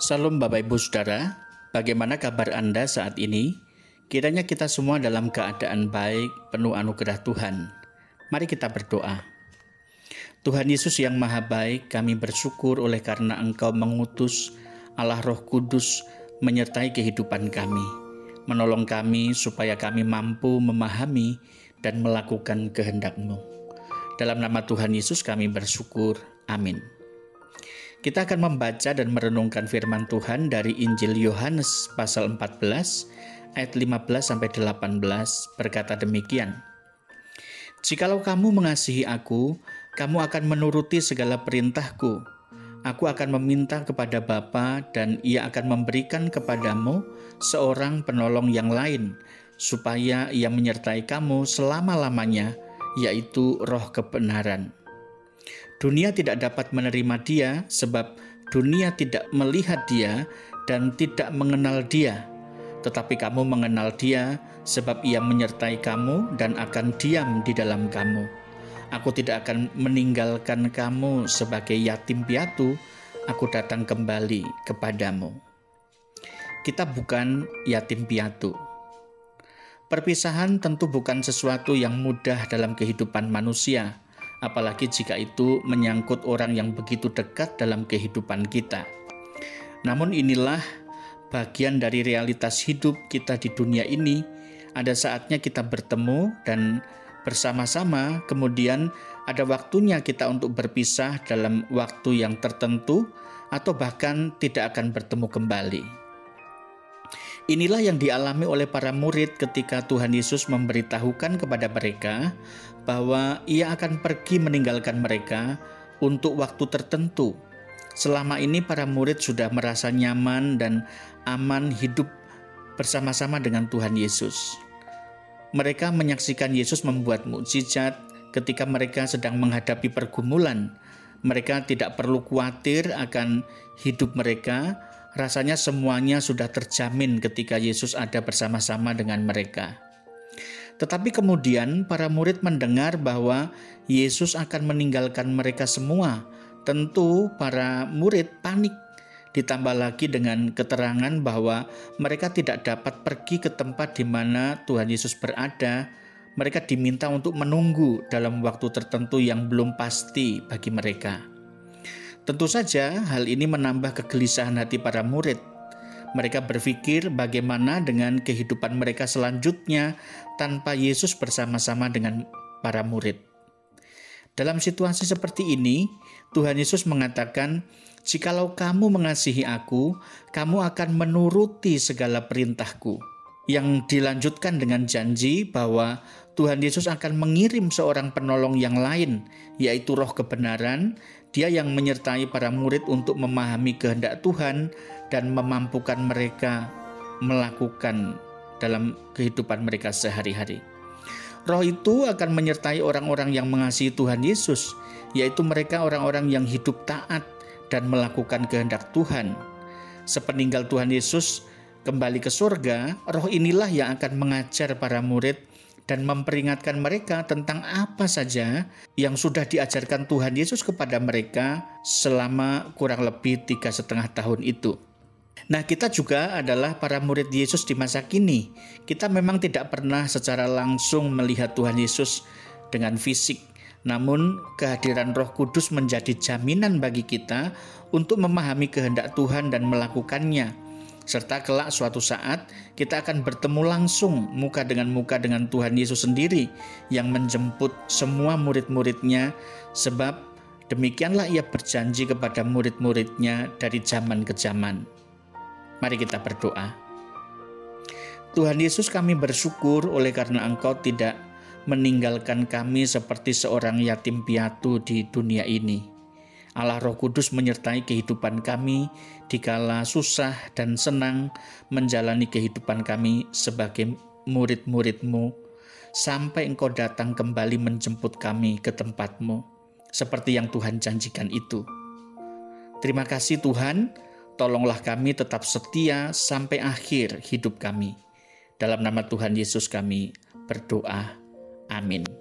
Salam Bapak Ibu Saudara, bagaimana kabar Anda saat ini? Kiranya kita semua dalam keadaan baik, penuh anugerah Tuhan. Mari kita berdoa. Tuhan Yesus yang maha baik, kami bersyukur oleh karena Engkau mengutus Allah Roh Kudus menyertai kehidupan kami, menolong kami supaya kami mampu memahami dan melakukan kehendak-Mu. Dalam nama Tuhan Yesus kami bersyukur. Amin. Kita akan membaca dan merenungkan firman Tuhan dari Injil Yohanes pasal 14 ayat 15 sampai 18 berkata demikian. Jikalau kamu mengasihi aku, kamu akan menuruti segala perintahku. Aku akan meminta kepada Bapa dan ia akan memberikan kepadamu seorang penolong yang lain supaya ia menyertai kamu selama-lamanya, yaitu roh kebenaran Dunia tidak dapat menerima dia sebab dunia tidak melihat dia dan tidak mengenal dia. Tetapi kamu mengenal dia sebab ia menyertai kamu dan akan diam di dalam kamu. Aku tidak akan meninggalkan kamu sebagai yatim piatu, aku datang kembali kepadamu. Kita bukan yatim piatu. Perpisahan tentu bukan sesuatu yang mudah dalam kehidupan manusia apalagi jika itu menyangkut orang yang begitu dekat dalam kehidupan kita. Namun, inilah bagian dari realitas hidup kita di dunia ini. Ada saatnya kita bertemu dan bersama-sama, kemudian ada waktunya kita untuk berpisah dalam waktu yang tertentu, atau bahkan tidak akan bertemu kembali. Inilah yang dialami oleh para murid ketika Tuhan Yesus memberitahukan kepada mereka bahwa Ia akan pergi meninggalkan mereka untuk waktu tertentu. Selama ini, para murid sudah merasa nyaman dan aman hidup bersama-sama dengan Tuhan Yesus. Mereka menyaksikan Yesus membuat mukjizat ketika mereka sedang menghadapi pergumulan. Mereka tidak perlu khawatir akan hidup mereka rasanya semuanya sudah terjamin ketika Yesus ada bersama-sama dengan mereka. Tetapi kemudian para murid mendengar bahwa Yesus akan meninggalkan mereka semua. Tentu para murid panik. Ditambah lagi dengan keterangan bahwa mereka tidak dapat pergi ke tempat di mana Tuhan Yesus berada. Mereka diminta untuk menunggu dalam waktu tertentu yang belum pasti bagi mereka. Tentu saja hal ini menambah kegelisahan hati para murid. Mereka berpikir bagaimana dengan kehidupan mereka selanjutnya tanpa Yesus bersama-sama dengan para murid. Dalam situasi seperti ini, Tuhan Yesus mengatakan, "Jikalau kamu mengasihi Aku, kamu akan menuruti segala perintahku." Yang dilanjutkan dengan janji bahwa Tuhan Yesus akan mengirim seorang penolong yang lain, yaitu Roh Kebenaran, dia yang menyertai para murid untuk memahami kehendak Tuhan dan memampukan mereka melakukan dalam kehidupan mereka sehari-hari. Roh itu akan menyertai orang-orang yang mengasihi Tuhan Yesus, yaitu mereka orang-orang yang hidup taat dan melakukan kehendak Tuhan. Sepeninggal Tuhan Yesus kembali ke surga, roh inilah yang akan mengajar para murid dan memperingatkan mereka tentang apa saja yang sudah diajarkan Tuhan Yesus kepada mereka selama kurang lebih tiga setengah tahun itu. Nah, kita juga adalah para murid Yesus di masa kini. Kita memang tidak pernah secara langsung melihat Tuhan Yesus dengan fisik, namun kehadiran Roh Kudus menjadi jaminan bagi kita untuk memahami kehendak Tuhan dan melakukannya serta kelak suatu saat kita akan bertemu langsung muka dengan muka dengan Tuhan Yesus sendiri yang menjemput semua murid-muridnya sebab demikianlah ia berjanji kepada murid-muridnya dari zaman ke zaman. Mari kita berdoa. Tuhan Yesus kami bersyukur oleh karena Engkau tidak meninggalkan kami seperti seorang yatim piatu di dunia ini. Allah Roh Kudus menyertai kehidupan kami dikala susah dan senang menjalani kehidupan kami sebagai murid-muridmu sampai engkau datang kembali menjemput kami ke tempatmu seperti yang Tuhan janjikan itu. Terima kasih Tuhan, tolonglah kami tetap setia sampai akhir hidup kami. Dalam nama Tuhan Yesus kami berdoa. Amin.